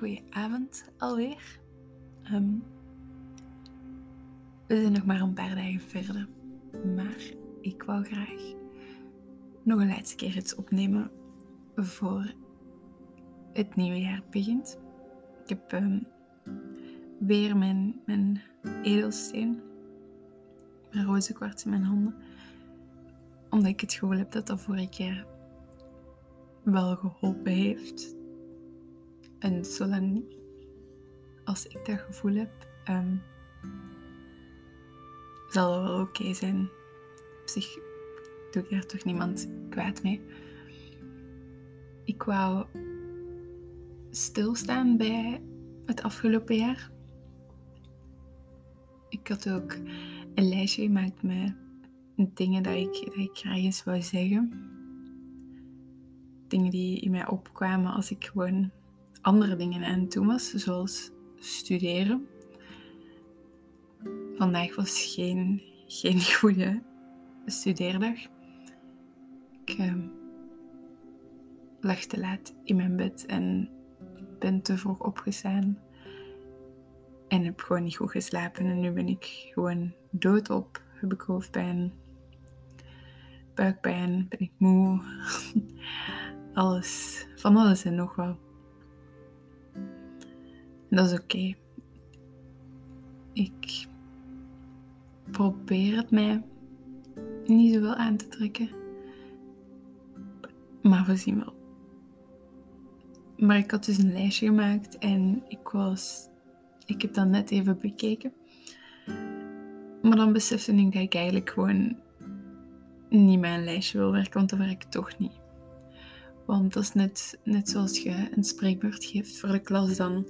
Goedenavond alweer. Ehm, we zijn nog maar een paar dagen verder, maar ik wou graag nog een laatste keer iets opnemen voor het nieuwe jaar begint. Ik heb ehm, weer mijn, mijn edelsteen, mijn roze kwarts in mijn handen, omdat ik het gevoel heb dat dat vorige keer wel geholpen heeft. En zolang als ik dat gevoel heb, ehm, zal het wel oké zijn. Op zich doe ik er toch niemand kwaad mee. Ik wou stilstaan bij het afgelopen jaar. Ik had ook een lijstje gemaakt met dingen dat ik, dat ik graag eens wou zeggen. Dingen die in mij opkwamen als ik gewoon andere dingen aan het doen was, zoals studeren. Vandaag was geen, geen goede studeerdag. Ik uh, lag te laat in mijn bed en ben te vroeg opgestaan. En heb gewoon niet goed geslapen. En nu ben ik gewoon doodop. Heb ik hoofdpijn, buikpijn, ben ik moe. alles, van alles en nog wel. Dat is oké. Ik probeer het mij niet zoveel aan te trekken. Maar we zien wel. Maar ik had dus een lijstje gemaakt en ik was. Ik heb dat net even bekeken. Maar dan besefte ik dat ik eigenlijk gewoon niet mijn lijstje wil werken, want dat werkt toch niet. Want dat is net, net zoals je een spreekbeurt geeft voor de klas, dan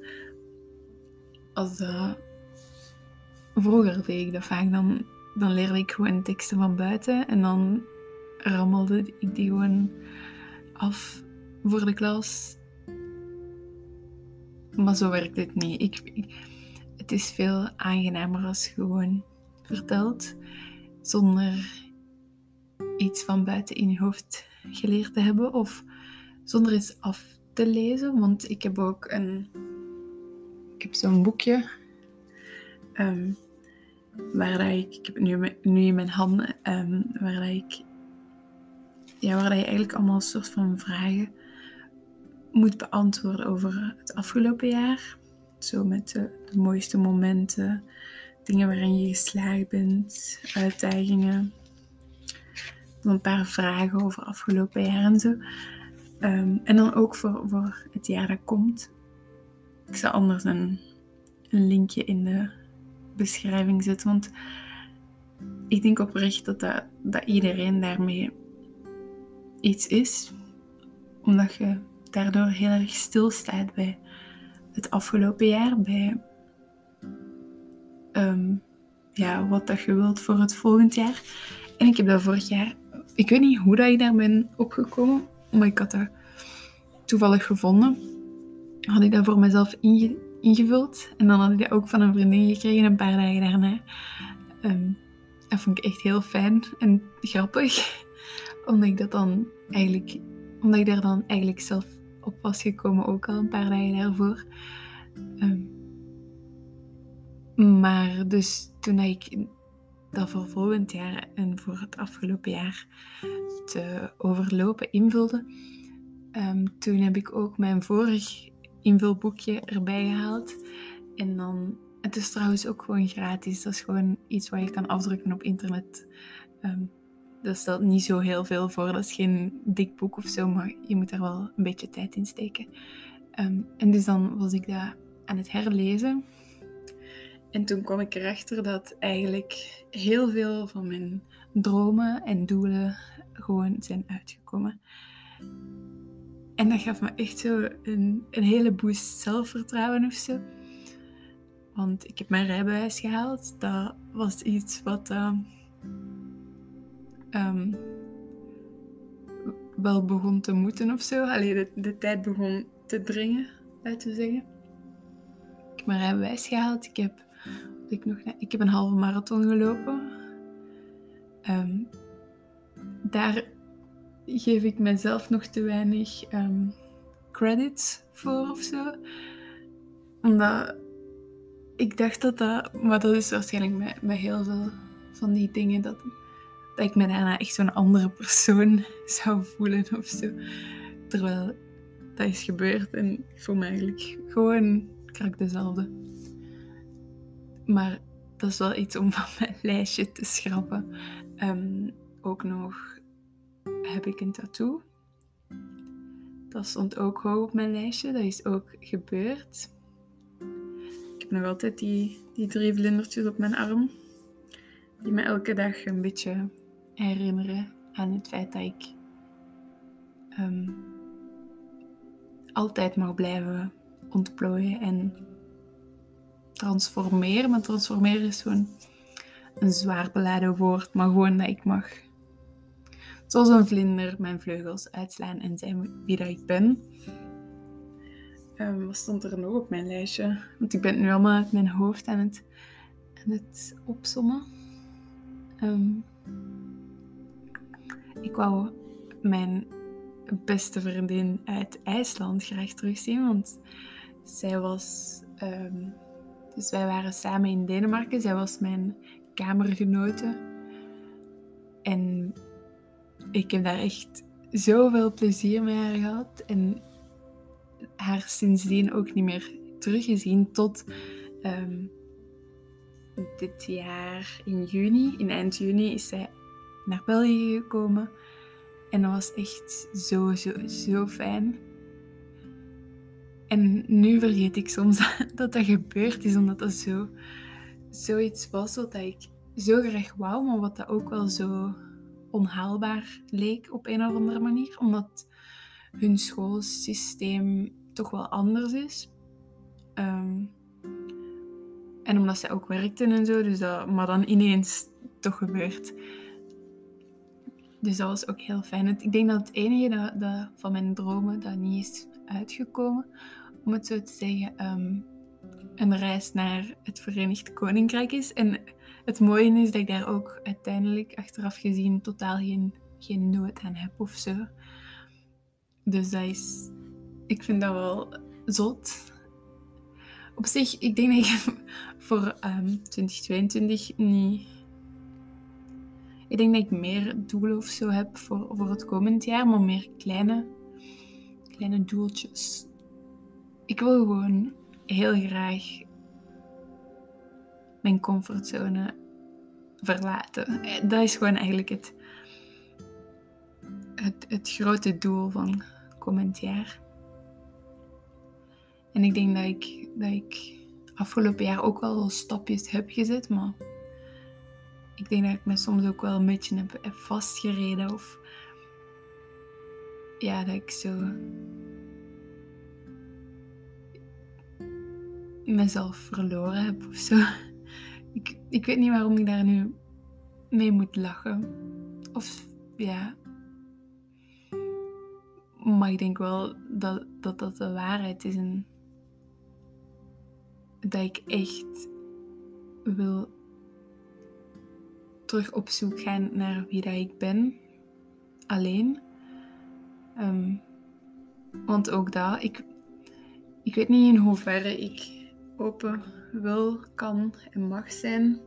dat... Vroeger deed ik dat vaak, dan, dan leerde ik gewoon teksten van buiten en dan rammelde ik die gewoon af voor de klas. Maar zo werkt het niet. Ik, het is veel aangenamer als je gewoon vertelt zonder iets van buiten in je hoofd geleerd te hebben of zonder iets af te lezen. Want ik heb ook een ik heb zo'n boekje. Um, waar ik, ik heb het nu, nu in mijn handen, um, waar ik, ja, waar dat je eigenlijk allemaal een soort van vragen moet beantwoorden over het afgelopen jaar. Zo met de, mooiste momenten, dingen waarin je geslaagd bent, uitdagingen. een paar vragen over afgelopen jaar en zo. Um, en dan ook voor, voor het jaar dat komt. Ik zal anders een, linkje in de beschrijving zetten, want ik denk oprecht dat, dat, dat iedereen daarmee iets is, omdat je daardoor heel erg stilstaat bij het afgelopen jaar, bij um, ja, wat dat je wilt voor het volgend jaar. En ik heb dat vorig jaar, ik weet niet hoe dat ik daar ben opgekomen, maar ik had dat toevallig gevonden had ik dat voor mezelf ingevuld. En dan had ik dat ook van een vriendin gekregen een paar dagen daarna. Um, dat vond ik echt heel fijn en grappig. Omdat ik dat dan eigenlijk... Omdat ik daar dan eigenlijk zelf op was gekomen, ook al een paar dagen daarvoor. Um, maar dus toen ik dat voor volgend jaar en voor het afgelopen jaar te overlopen invulde, um, toen heb ik ook mijn vorig invulboekje erbij gehaald. En dan, het is trouwens ook gewoon gratis. Dat is gewoon iets wat je kan afdrukken op internet. Um, dat stelt niet zo heel veel voor. Dat is geen dik boek of zo, maar je moet er wel een beetje tijd in steken. Um, en dus dan was ik dat aan het herlezen. En toen kwam ik erachter dat eigenlijk heel veel van mijn dromen en doelen gewoon zijn uitgekomen. En dat gaf me echt zo een, een hele boost zelfvertrouwen of zo. Want ik heb mijn rijbewijs gehaald. Dat was iets wat uh, um, wel begon te moeten of zo. Alleen de, de, tijd begon te dringen, uit te zeggen. Ik heb mijn rijbewijs gehaald. Ik heb, ik nog, ik heb een halve marathon gelopen. Um, daar geef ik mezelf nog te weinig um, credits voor of zo. Omdat ik dacht dat dat, maar dat is waarschijnlijk met, met heel veel van die dingen, dat, dat ik me daarna echt zo'n andere persoon zou voelen of zo. Terwijl dat is gebeurd en ik voel me eigenlijk gewoon krak dezelfde. Maar dat is wel iets om van mijn lijstje te schrappen. Um, ook nog heb ik een tattoo. Dat stond ook hoog op mijn lijstje. Dat is ook gebeurd. Ik heb nog altijd die, die drie vlindertjes op mijn arm. Die me elke dag een beetje herinneren aan het feit dat ik um, altijd mag blijven ontplooien en transformeren. Maar transformeren is gewoon een zwaar beladen woord, maar gewoon dat ik mag. Zoals een vlinder mijn vleugels uitslaan en zijn wie dat ik ben. Um, wat stond er nog op mijn lijstje? Want ik ben nu allemaal uit mijn hoofd aan het, aan het opsommen. Ehm, ik wou mijn beste vriendin uit IJsland graag terugzien, want zij was. Ehm, dus wij waren samen in Denemarken. Zij was mijn kamergenote. En ik heb daar echt zoveel plezier mee haar gehad. En haar sindsdien ook niet meer teruggezien tot ehm, dit jaar in juni. In eind juni is zij naar België gekomen. En dat was echt zo, zo, zo fijn. En nu vergeet ik soms dat dat gebeurd is, omdat dat zo, zoiets was wat ik zo graag wou, maar wat dat ook wel zo onhaalbaar leek op een of andere manier, omdat hun schoolsysteem toch wel anders is. Ehm, en omdat zij ook werkten en zo, dus dat, maar dan ineens toch gebeurt. Dus dat was ook heel fijn. Ik denk dat het enige dat, van mijn dromen dat niet is uitgekomen, om het zo te zeggen, ehm, een reis naar het Verenigd Koninkrijk is. En het mooie is dat ik daar ook uiteindelijk achteraf gezien totaal geen, geen nood aan heb of zo. Dus dat is, ik vind dat wel zot. Op zich, ik denk dat ik voor 2022 ehm, niet. Ik denk dat ik meer doelen of zo heb voor, voor het komend jaar, maar meer kleine, kleine doeltjes. Ik wil gewoon heel graag mijn comfortzone verlaten. Dat is gewoon eigenlijk het, het, het grote doel van komend jaar. En ik denk dat ik, dat ik afgelopen jaar ook wel stapjes heb gezet, maar ik denk dat ik me soms ook wel een beetje heb, heb vastgereden of ja, dat ik zo mezelf verloren heb of zo. Ik, ik weet niet waarom ik daar nu mee moet lachen. Of ja. Maar ik denk wel dat dat, de waarheid is. En dat ik echt wil terug op zoek gaan naar wie dat ik ben. Alleen. Ehm, want ook daar, ik, ik weet niet in hoeverre ik open wil, kan en mag zijn.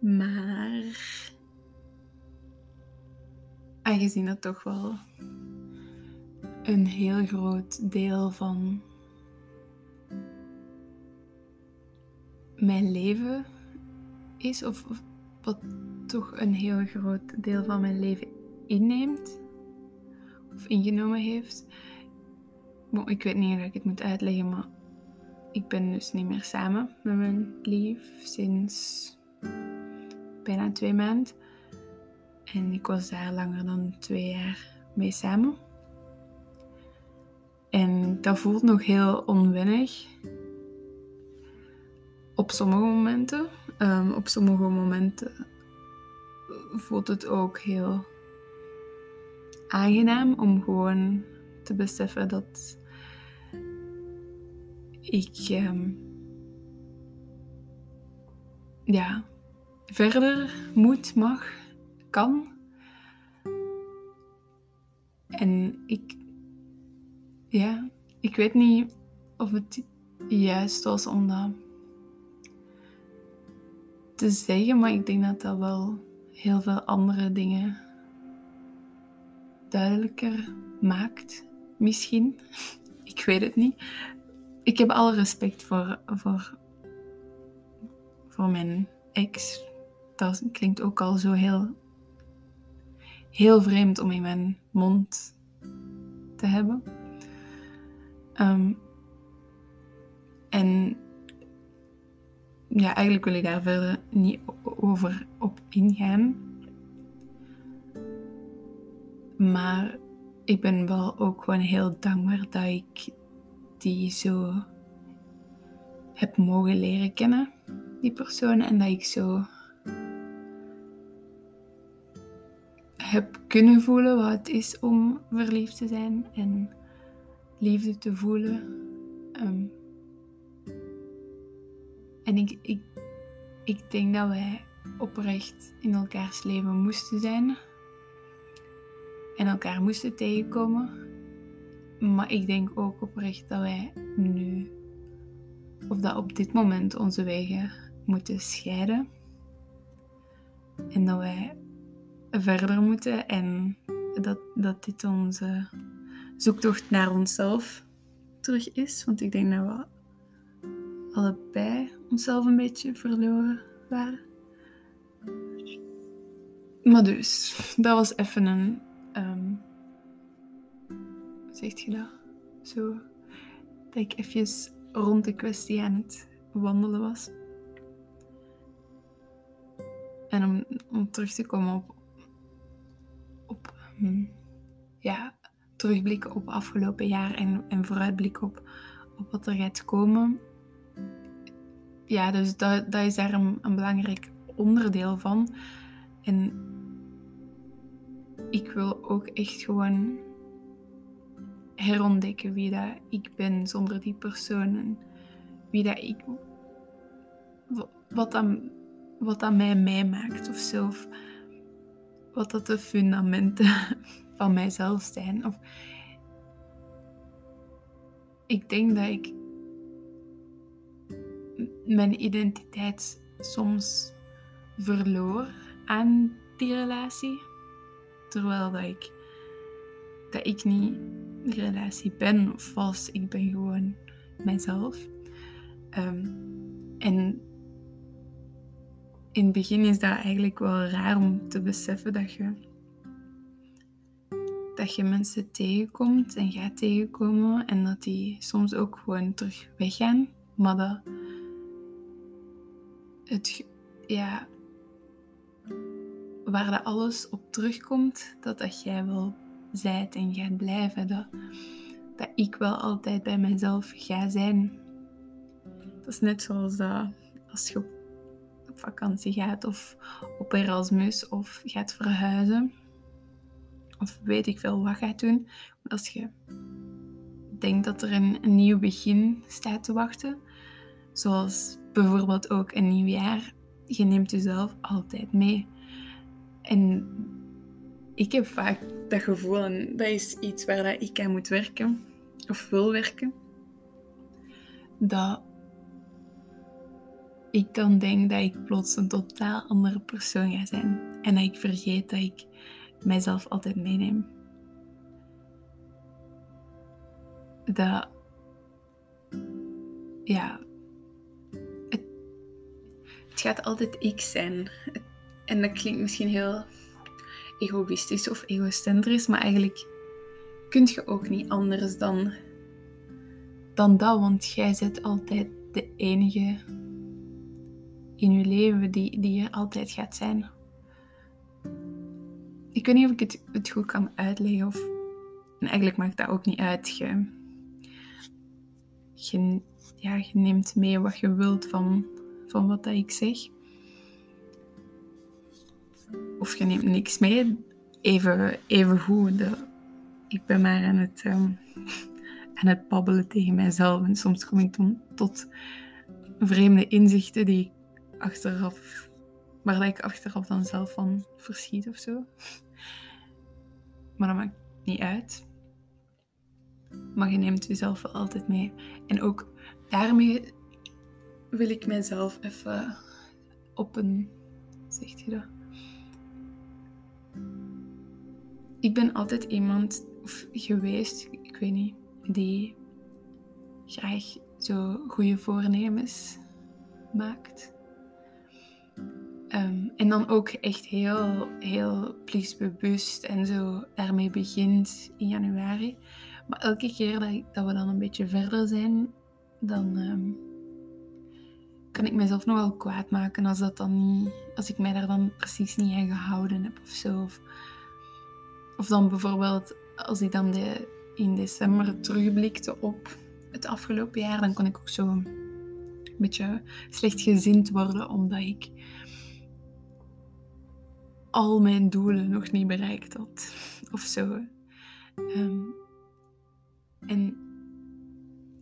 Maar aangezien dat toch wel een heel groot deel van mijn leven is, of wat toch een heel groot deel van mijn leven inneemt of ingenomen heeft, ik weet niet hoe ik het moet uitleggen, maar ik ben dus niet meer samen met mijn lief sinds bijna twee maanden. En ik was daar langer dan twee jaar mee samen. En dat voelt nog heel onwennig. Op sommige momenten. Um, op sommige momenten voelt het ook heel aangenaam om gewoon te beseffen dat ik um, ja, verder moet, mag, kan. En ik, ja, ik weet niet of het juist was om dat te zeggen, maar ik denk dat dat wel heel veel andere dingen duidelijker maakt. Misschien. Ik weet het niet. Ik heb alle respect voor, voor, voor mijn ex. Dat klinkt ook al zo heel, heel vreemd om in mijn mond te hebben. Um, en ja, eigenlijk wil ik daar verder niet over op ingaan. Maar ik ben wel ook gewoon heel dankbaar dat ik die zo heb mogen leren kennen, die persoon. En dat ik zo heb kunnen voelen wat het is om verliefd te zijn en liefde te voelen. Ehm, en ik, ik, ik denk dat wij oprecht in elkaars leven moesten zijn. En elkaar moesten tegenkomen. Maar ik denk ook oprecht dat wij nu, of dat op dit moment onze wegen moeten scheiden. En dat wij verder moeten en dat, dat dit onze zoektocht naar onszelf terug is. Want ik denk dat we allebei onszelf een beetje verloren waren. Maar dus, dat was even een. Um, hoe zeg je dat? Zo. Dat ik even rond de kwestie aan het wandelen was. En om, om terug te komen op. op hm, ja, terugblikken op afgelopen jaar en, en vooruitblikken op, op wat er gaat komen ja, dus dat, dat is daar een, een belangrijk onderdeel van. En ik wil ook echt gewoon herontdekken wie dat ik ben zonder die personen. Wie dat ik... Wat dat, wat dat mij mij maakt of zo. Of wat dat de fundamenten van mijzelf zijn. Of ik denk dat ik mijn identiteit soms verloor aan die relatie. Terwijl dat ik, dat ik niet relatie ben of. Ik ben gewoon mijzelf. Ehm, en in het begin is dat eigenlijk wel raar om te beseffen dat je, dat je mensen tegenkomt en gaat tegenkomen en dat die soms ook gewoon terug weggaan. Maar dat het, ja, waar dat alles op terugkomt, dat dat jij wel zijt en gaat blijven. Dat, dat ik wel altijd bij mezelf ga zijn. Dat is net zoals dat als je op vakantie gaat of op Erasmus of gaat verhuizen. Of weet ik veel wat gaat doen. als je denkt dat er een, een nieuw begin staat te wachten, zoals bijvoorbeeld ook een nieuw jaar. Je neemt jezelf altijd mee. En ik heb vaak dat gevoel, en dat is iets waar dat ik aan moet werken, of wil werken, dat ik dan denk dat ik plots een totaal andere persoon ga zijn. En dat ik vergeet dat ik mijzelf altijd meeneem. Dat, ja, het gaat altijd ik zijn. En dat klinkt misschien heel egoïstisch of egocentrisch, maar eigenlijk kun je ook niet anders dan, dan dat, want jij bent altijd de enige in je leven die, die er altijd gaat zijn. Ik weet niet of ik het, het goed kan uitleggen, of en eigenlijk maakt dat ook niet uit. Je, je, ja, je neemt mee wat je wilt van, van wat ik zeg. Of je neemt niks mee. Even, even goed. Ik ben maar aan het, um, aan het babbelen tegen mijzelf. En soms kom ik dan tot vreemde inzichten die ik achteraf, waar ik achteraf dan zelf van verschiet of zo. Maar dat maakt niet uit. Maar je neemt jezelf wel altijd mee. En ook daarmee wil ik mezelf even op een. Zegt je dat? Ik ben altijd iemand of geweest, ik weet niet, die graag zo goede voornemens maakt. Ehm, en dan ook echt heel, heel plichtsbewust en zo daarmee begint in januari. Maar elke keer dat, dat we dan een beetje verder zijn, dan ehm, kan ik mezelf nog wel kwaad maken als, dat dan niet, als ik mij daar dan precies niet aan gehouden heb of zo. Of, of dan bijvoorbeeld als ik dan de, in december terugblikte op het afgelopen jaar, dan kon ik ook zo een beetje slecht gezind worden omdat ik al mijn doelen nog niet bereikt had. Of zo. Ehm, en,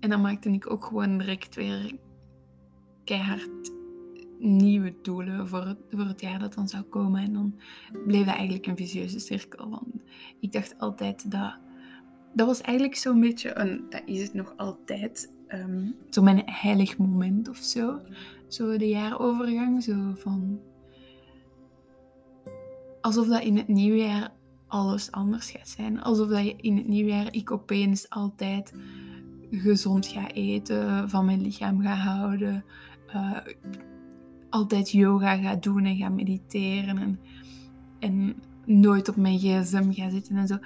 en dan maakte ik ook gewoon direct weer keihard nieuwe doelen voor het, voor het jaar dat dan zou komen. En dan bleef dat eigenlijk een vicieuze cirkel. Want ik dacht altijd dat... Dat was eigenlijk zo'n beetje een... Dat is het nog altijd. Um, zo mijn heilig moment of zo. Zo de jaarovergang. Zo van alsof dat in het nieuwjaar alles anders gaat zijn. Alsof dat je in het nieuwjaar ik opeens altijd gezond ga eten, van mijn lichaam ga houden, uh, altijd yoga ga doen en ga mediteren en, en nooit op mijn gsm ga zitten en zo.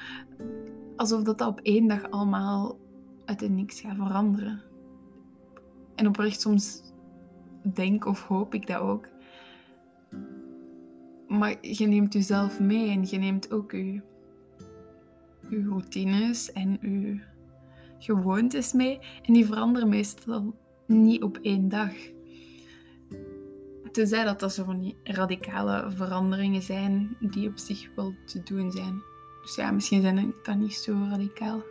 Alsof dat, op één dag allemaal uit het niks gaat veranderen. En oprecht soms denk of hoop ik dat ook. Maar je neemt jezelf mee en je neemt ook je, je routines en je gewoontes mee. En die veranderen meestal niet op één dag. Tenzij dat dat zo van die radicale veranderingen zijn die op zich wel te doen zijn. Dus ja, misschien zijn dat niet zo radicaal.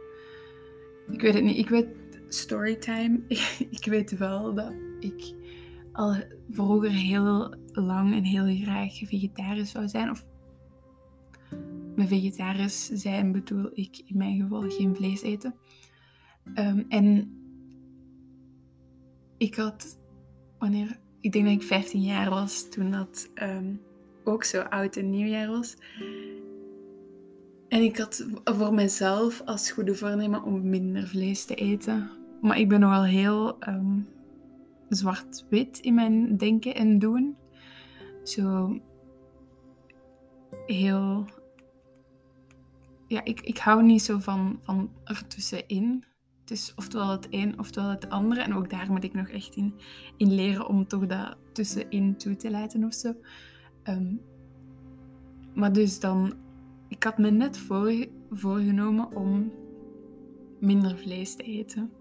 Ik weet het niet. Ik weet storytime. ik weet wel dat ik al vroeger heel lang en heel graag vegetarisch zou zijn. Of met vegetarisch zijn bedoel ik in mijn geval geen vlees eten. Um, en ik had, wanneer, ik denk dat ik 15 jaar was, toen dat um, ook zo oud en nieuwjaar was. En ik had voor mezelf als goede voornemen om minder vlees te eten. Maar ik ben nogal heel um, zwart-wit in mijn denken en doen. Zo heel. Ja, ik, ik hou niet zo van, van ertussenin. Is oftewel het een, oftewel het andere. En ook daar moet ik nog echt in, in leren om toch dat tussenin toe te laten of zo. Um, maar dus dan, ik had me net voor, voorgenomen om minder vlees te eten.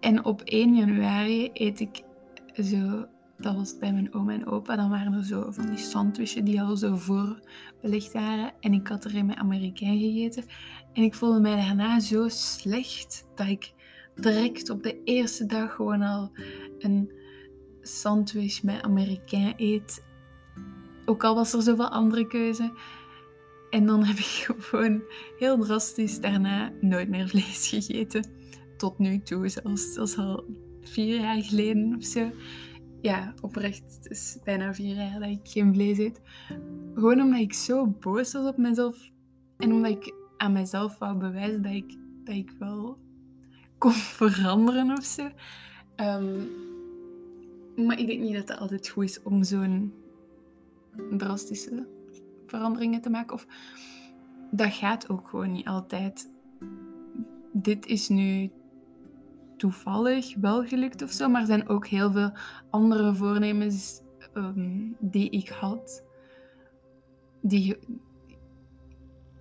En op 1 januari eet ik zo, dat was bij mijn oma en opa, dan waren er zo van die sandwiches die al zo voorbelegd waren. En ik had er in mijn Amerikaan gegeten. En ik voelde mij daarna zo slecht dat ik direct op de eerste dag gewoon al een sandwich met Amerikaan eet. Ook al was er zoveel andere keuze. En dan heb ik gewoon heel drastisch daarna nooit meer vlees gegeten tot nu toe, zelfs al vier jaar geleden of zo. Ja, oprecht. Het is bijna vier jaar dat ik geen vlees eet. Gewoon omdat ik zo boos was op mezelf. En omdat ik aan mezelf wou bewijzen dat ik, dat ik wel kon veranderen of zo. Um, maar ik denk niet dat het altijd goed is om zo'n drastische veranderingen te maken. Of dat gaat ook gewoon niet altijd. Dit is nu toevallig wel gelukt of zo, maar er zijn ook heel veel andere voornemens um, die ik had, die,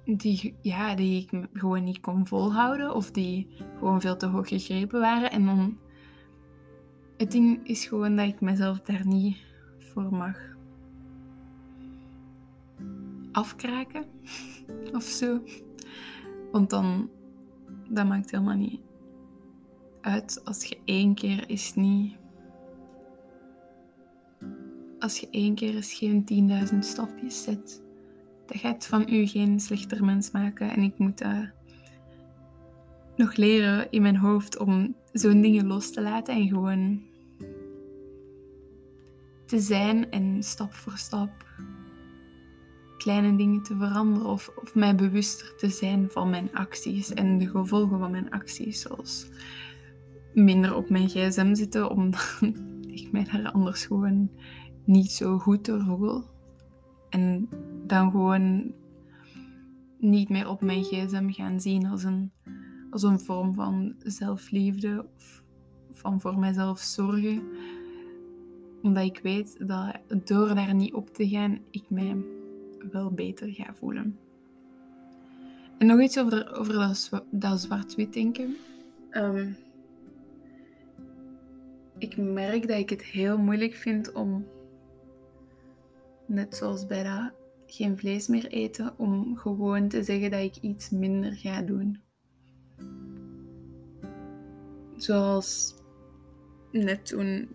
die, ja, die ik gewoon niet kon volhouden of die gewoon veel te hoog gegrepen waren. En dan, het ding is gewoon dat ik mezelf daar niet voor mag afkraken of zo. Want dan, dat maakt helemaal niet uit als je één keer is niet. Als je één keer eens geen 10.000 stapjes zet, dat gaat van u geen slechter mens maken. En ik moet nog leren in mijn hoofd om zo'n dingen los te laten en gewoon te zijn en stap voor stap kleine dingen te veranderen of, of mij bewuster te zijn van mijn acties en de gevolgen van mijn acties. Zoals minder op mijn gsm zitten omdat ik mij daar anders gewoon niet zo goed door voel. En dan gewoon niet meer op mijn gsm gaan zien als een, als een vorm van zelfliefde of van voor mijzelf zorgen. Omdat ik weet dat door daar niet op te gaan, ik mij wel beter ga voelen. En nog iets over, over dat, dat zwart-wit denken. Ehm, ik merk dat ik het heel moeilijk vind om, net zoals bij dat geen vlees meer eten, om gewoon te zeggen dat ik iets minder ga doen. Zoals net toen,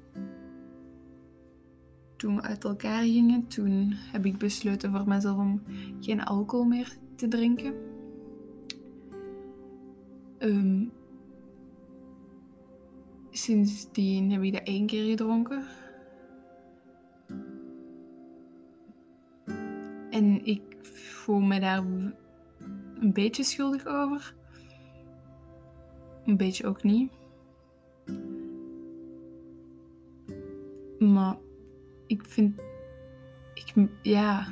toen we uit elkaar gingen, toen heb ik besloten voor mezelf om geen alcohol meer te drinken. Um, sindsdien heb ik dat één keer gedronken. En ik voel me daar een beetje schuldig over. Een beetje ook niet. Maar ik vind. Ik, ja.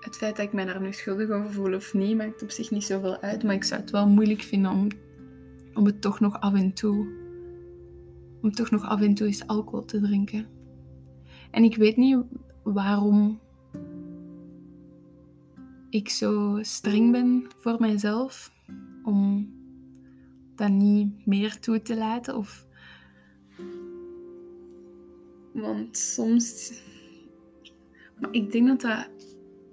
Het feit dat ik mij daar nu schuldig over voel of niet, maakt op zich niet zoveel uit. Maar ik zou het wel moeilijk vinden om, om het toch nog af en toe. Om toch nog af en toe eens alcohol te drinken. En ik weet niet waarom ik zo streng ben voor mijzelf om dat niet meer toe te laten. Of... Want soms. Maar ik denk dat dat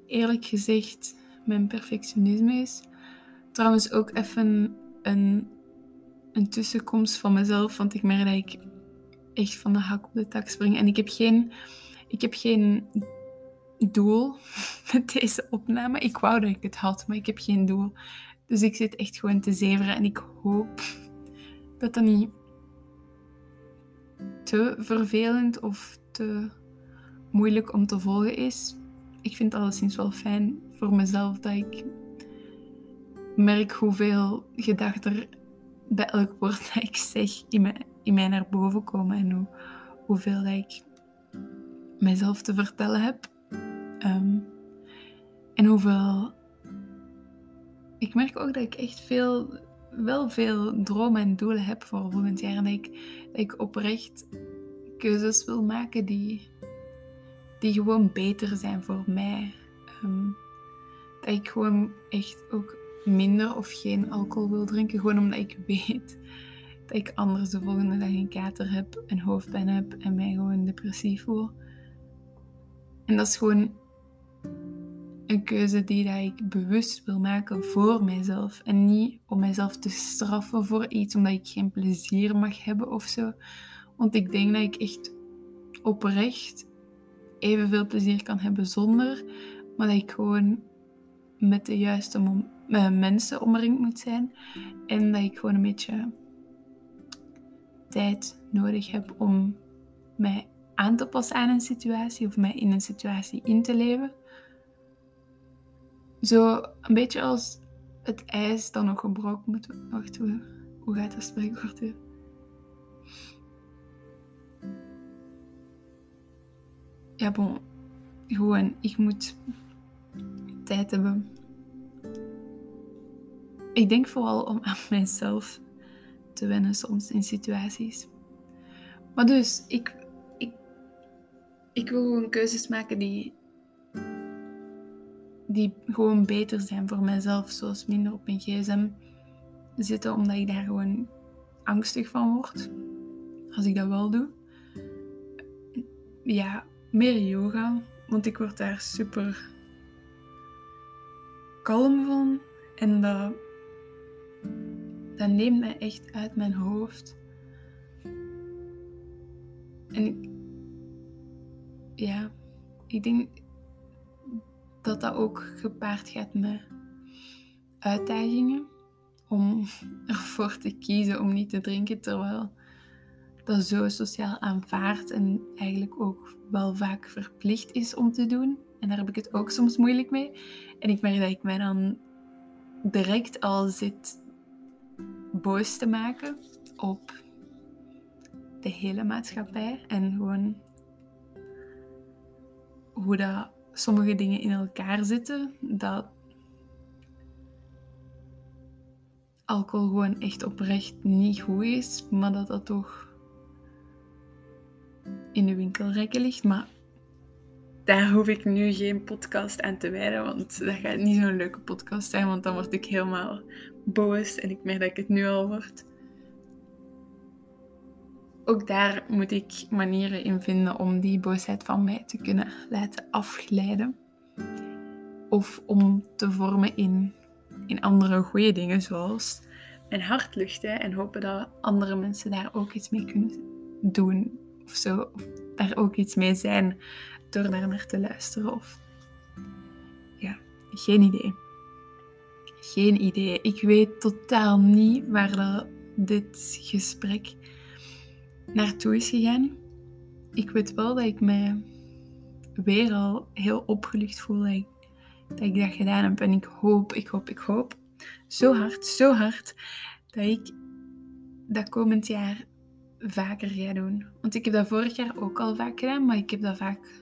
eerlijk gezegd mijn perfectionisme is. Trouwens ook even een, een tussenkomst van mezelf, want ik merk dat ik echt van de hak op de tak spring. En ik heb geen ik heb geen doel met deze opname. Ik wou dat ik het had, maar ik heb geen doel. Dus ik zit echt gewoon te zeveren en ik hoop dat dat niet te vervelend of te moeilijk om te volgen is. Ik vind het alleszins wel fijn voor mezelf dat ik merk hoeveel gedachten er bij elk woord dat ik zeg in mij, in mij naar boven komen en hoe, hoeveel ik mijzelf te vertellen heb. Ehm, en hoeveel. Ik merk ook dat ik echt veel, wel veel dromen en doelen heb voor volgend jaar. En dat ik, ik oprecht keuzes wil maken die, die gewoon beter zijn voor mij. Ehm, dat ik gewoon echt ook minder of geen alcohol wil drinken. Gewoon omdat ik weet dat ik anders de volgende dag een kater heb, een hoofdpijn heb en mij gewoon depressief voel. En dat is gewoon een keuze die dat ik bewust wil maken voor mijzelf. En niet om mijzelf te straffen voor iets omdat ik geen plezier mag hebben of zo. Want ik denk dat ik echt oprecht evenveel plezier kan hebben zonder. Maar dat ik gewoon met de juiste uh, mensen omringd moet zijn. En dat ik gewoon een beetje tijd nodig heb om mij aan te passen aan een situatie of mij in een situatie in te leven. Zo een beetje als het ijs dat nog gebroken moet. Wacht, hoe, hoe gaat dat spreekwoord weer? Ja, bon. Gewoon, ik moet tijd hebben. Ik denk vooral om aan mijzelf te wennen soms in situaties. Maar dus, ik ik wil gewoon keuzes maken die, die gewoon beter zijn voor mezelf. Zoals minder op mijn gsm zitten, omdat ik daar gewoon angstig van word. Als ik dat wel doe. Ja, meer yoga. Want ik word daar super kalm van. En dat, dat neemt mij echt uit mijn hoofd. En ik, ja, ik denk dat dat ook gepaard gaat met uitdagingen om ervoor te kiezen om niet te drinken, terwijl dat zo sociaal aanvaard en eigenlijk ook wel vaak verplicht is om te doen. En daar heb ik het ook soms moeilijk mee. En ik merk dat ik mij dan direct al zit boos te maken op de hele maatschappij en gewoon hoe dat sommige dingen in elkaar zitten, dat alcohol gewoon echt oprecht niet goed is, maar dat dat toch in de winkelrekken ligt. Maar daar hoef ik nu geen podcast aan te wijden, want dat gaat niet zo'n leuke podcast zijn, want dan word ik helemaal boos en ik merk dat ik het nu al word. Ook daar moet ik manieren in vinden om die boosheid van mij te kunnen laten afglijden. Of om te vormen in, in andere goede dingen, zoals mijn hart luchten en hopen dat andere mensen daar ook iets mee kunnen doen. Of zo, of daar ook iets mee zijn door daar naar te luisteren. Of ja, geen idee. Geen idee. Ik weet totaal niet waar dat, dit gesprek naartoe is gegaan. Ik weet wel dat ik me weer al heel opgelucht voel dat ik, dat ik dat gedaan heb. En ik hoop, ik hoop, ik hoop zo hard, zo hard dat ik dat komend jaar vaker ga doen. Want ik heb dat vorig jaar ook al vaak gedaan, maar ik heb dat vaak,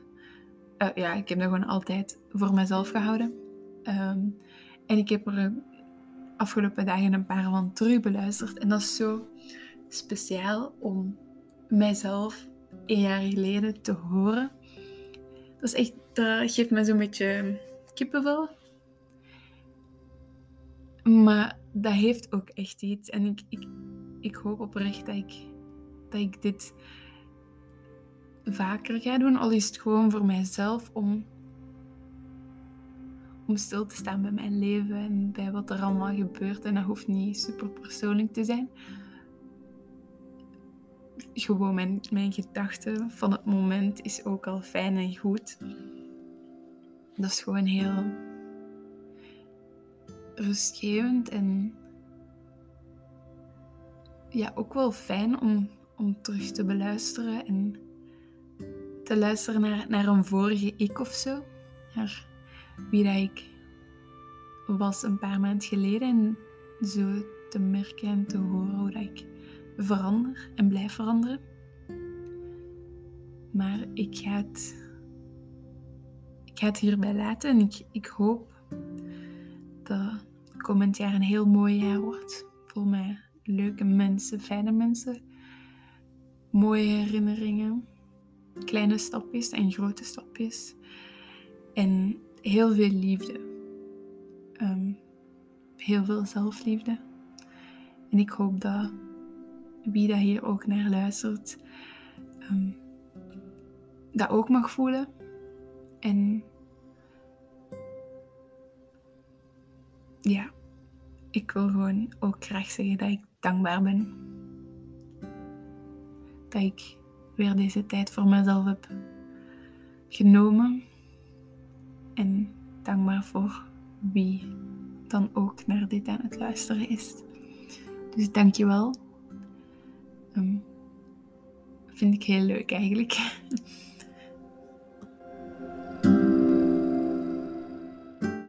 uh, ja, ik heb dat gewoon altijd voor mezelf gehouden. Um, en ik heb er afgelopen dagen een paar van terug beluisterd. En dat is zo speciaal om mijzelf een jaar geleden te horen. Dat is echt, dat geeft me zo'n beetje kippenvel. Maar dat heeft ook echt iets. En ik, ik, ik hoop oprecht dat ik, dat ik dit vaker ga doen. Al is het gewoon voor mijzelf om, om stil te staan bij mijn leven en bij wat er allemaal gebeurt. En dat hoeft niet super persoonlijk te zijn. Gewoon mijn, mijn gedachten van het moment is ook al fijn en goed. Dat is gewoon heel rustgevend en ja, ook wel fijn om, om terug te beluisteren en te luisteren naar, naar een vorige ik of zo. Naar wie ik was een paar maanden geleden en zo te merken en te horen hoe dat ik verander en blijf veranderen. Maar ik ga het, ik ga het hierbij laten en ik, ik hoop dat komend jaar een heel mooi jaar wordt. Vol met leuke mensen, fijne mensen, mooie herinneringen, kleine stapjes en grote stapjes. En heel veel liefde. Ehm, heel veel zelfliefde. En ik hoop dat wie dat hier ook naar luistert, um, dat ook mag voelen. En ja, ik wil gewoon ook graag zeggen dat ik dankbaar ben. Dat ik weer deze tijd voor mezelf heb genomen. En dankbaar voor wie dan ook naar dit aan het luisteren is. Dus dankjewel. Um, vind ik heel leuk eigenlijk.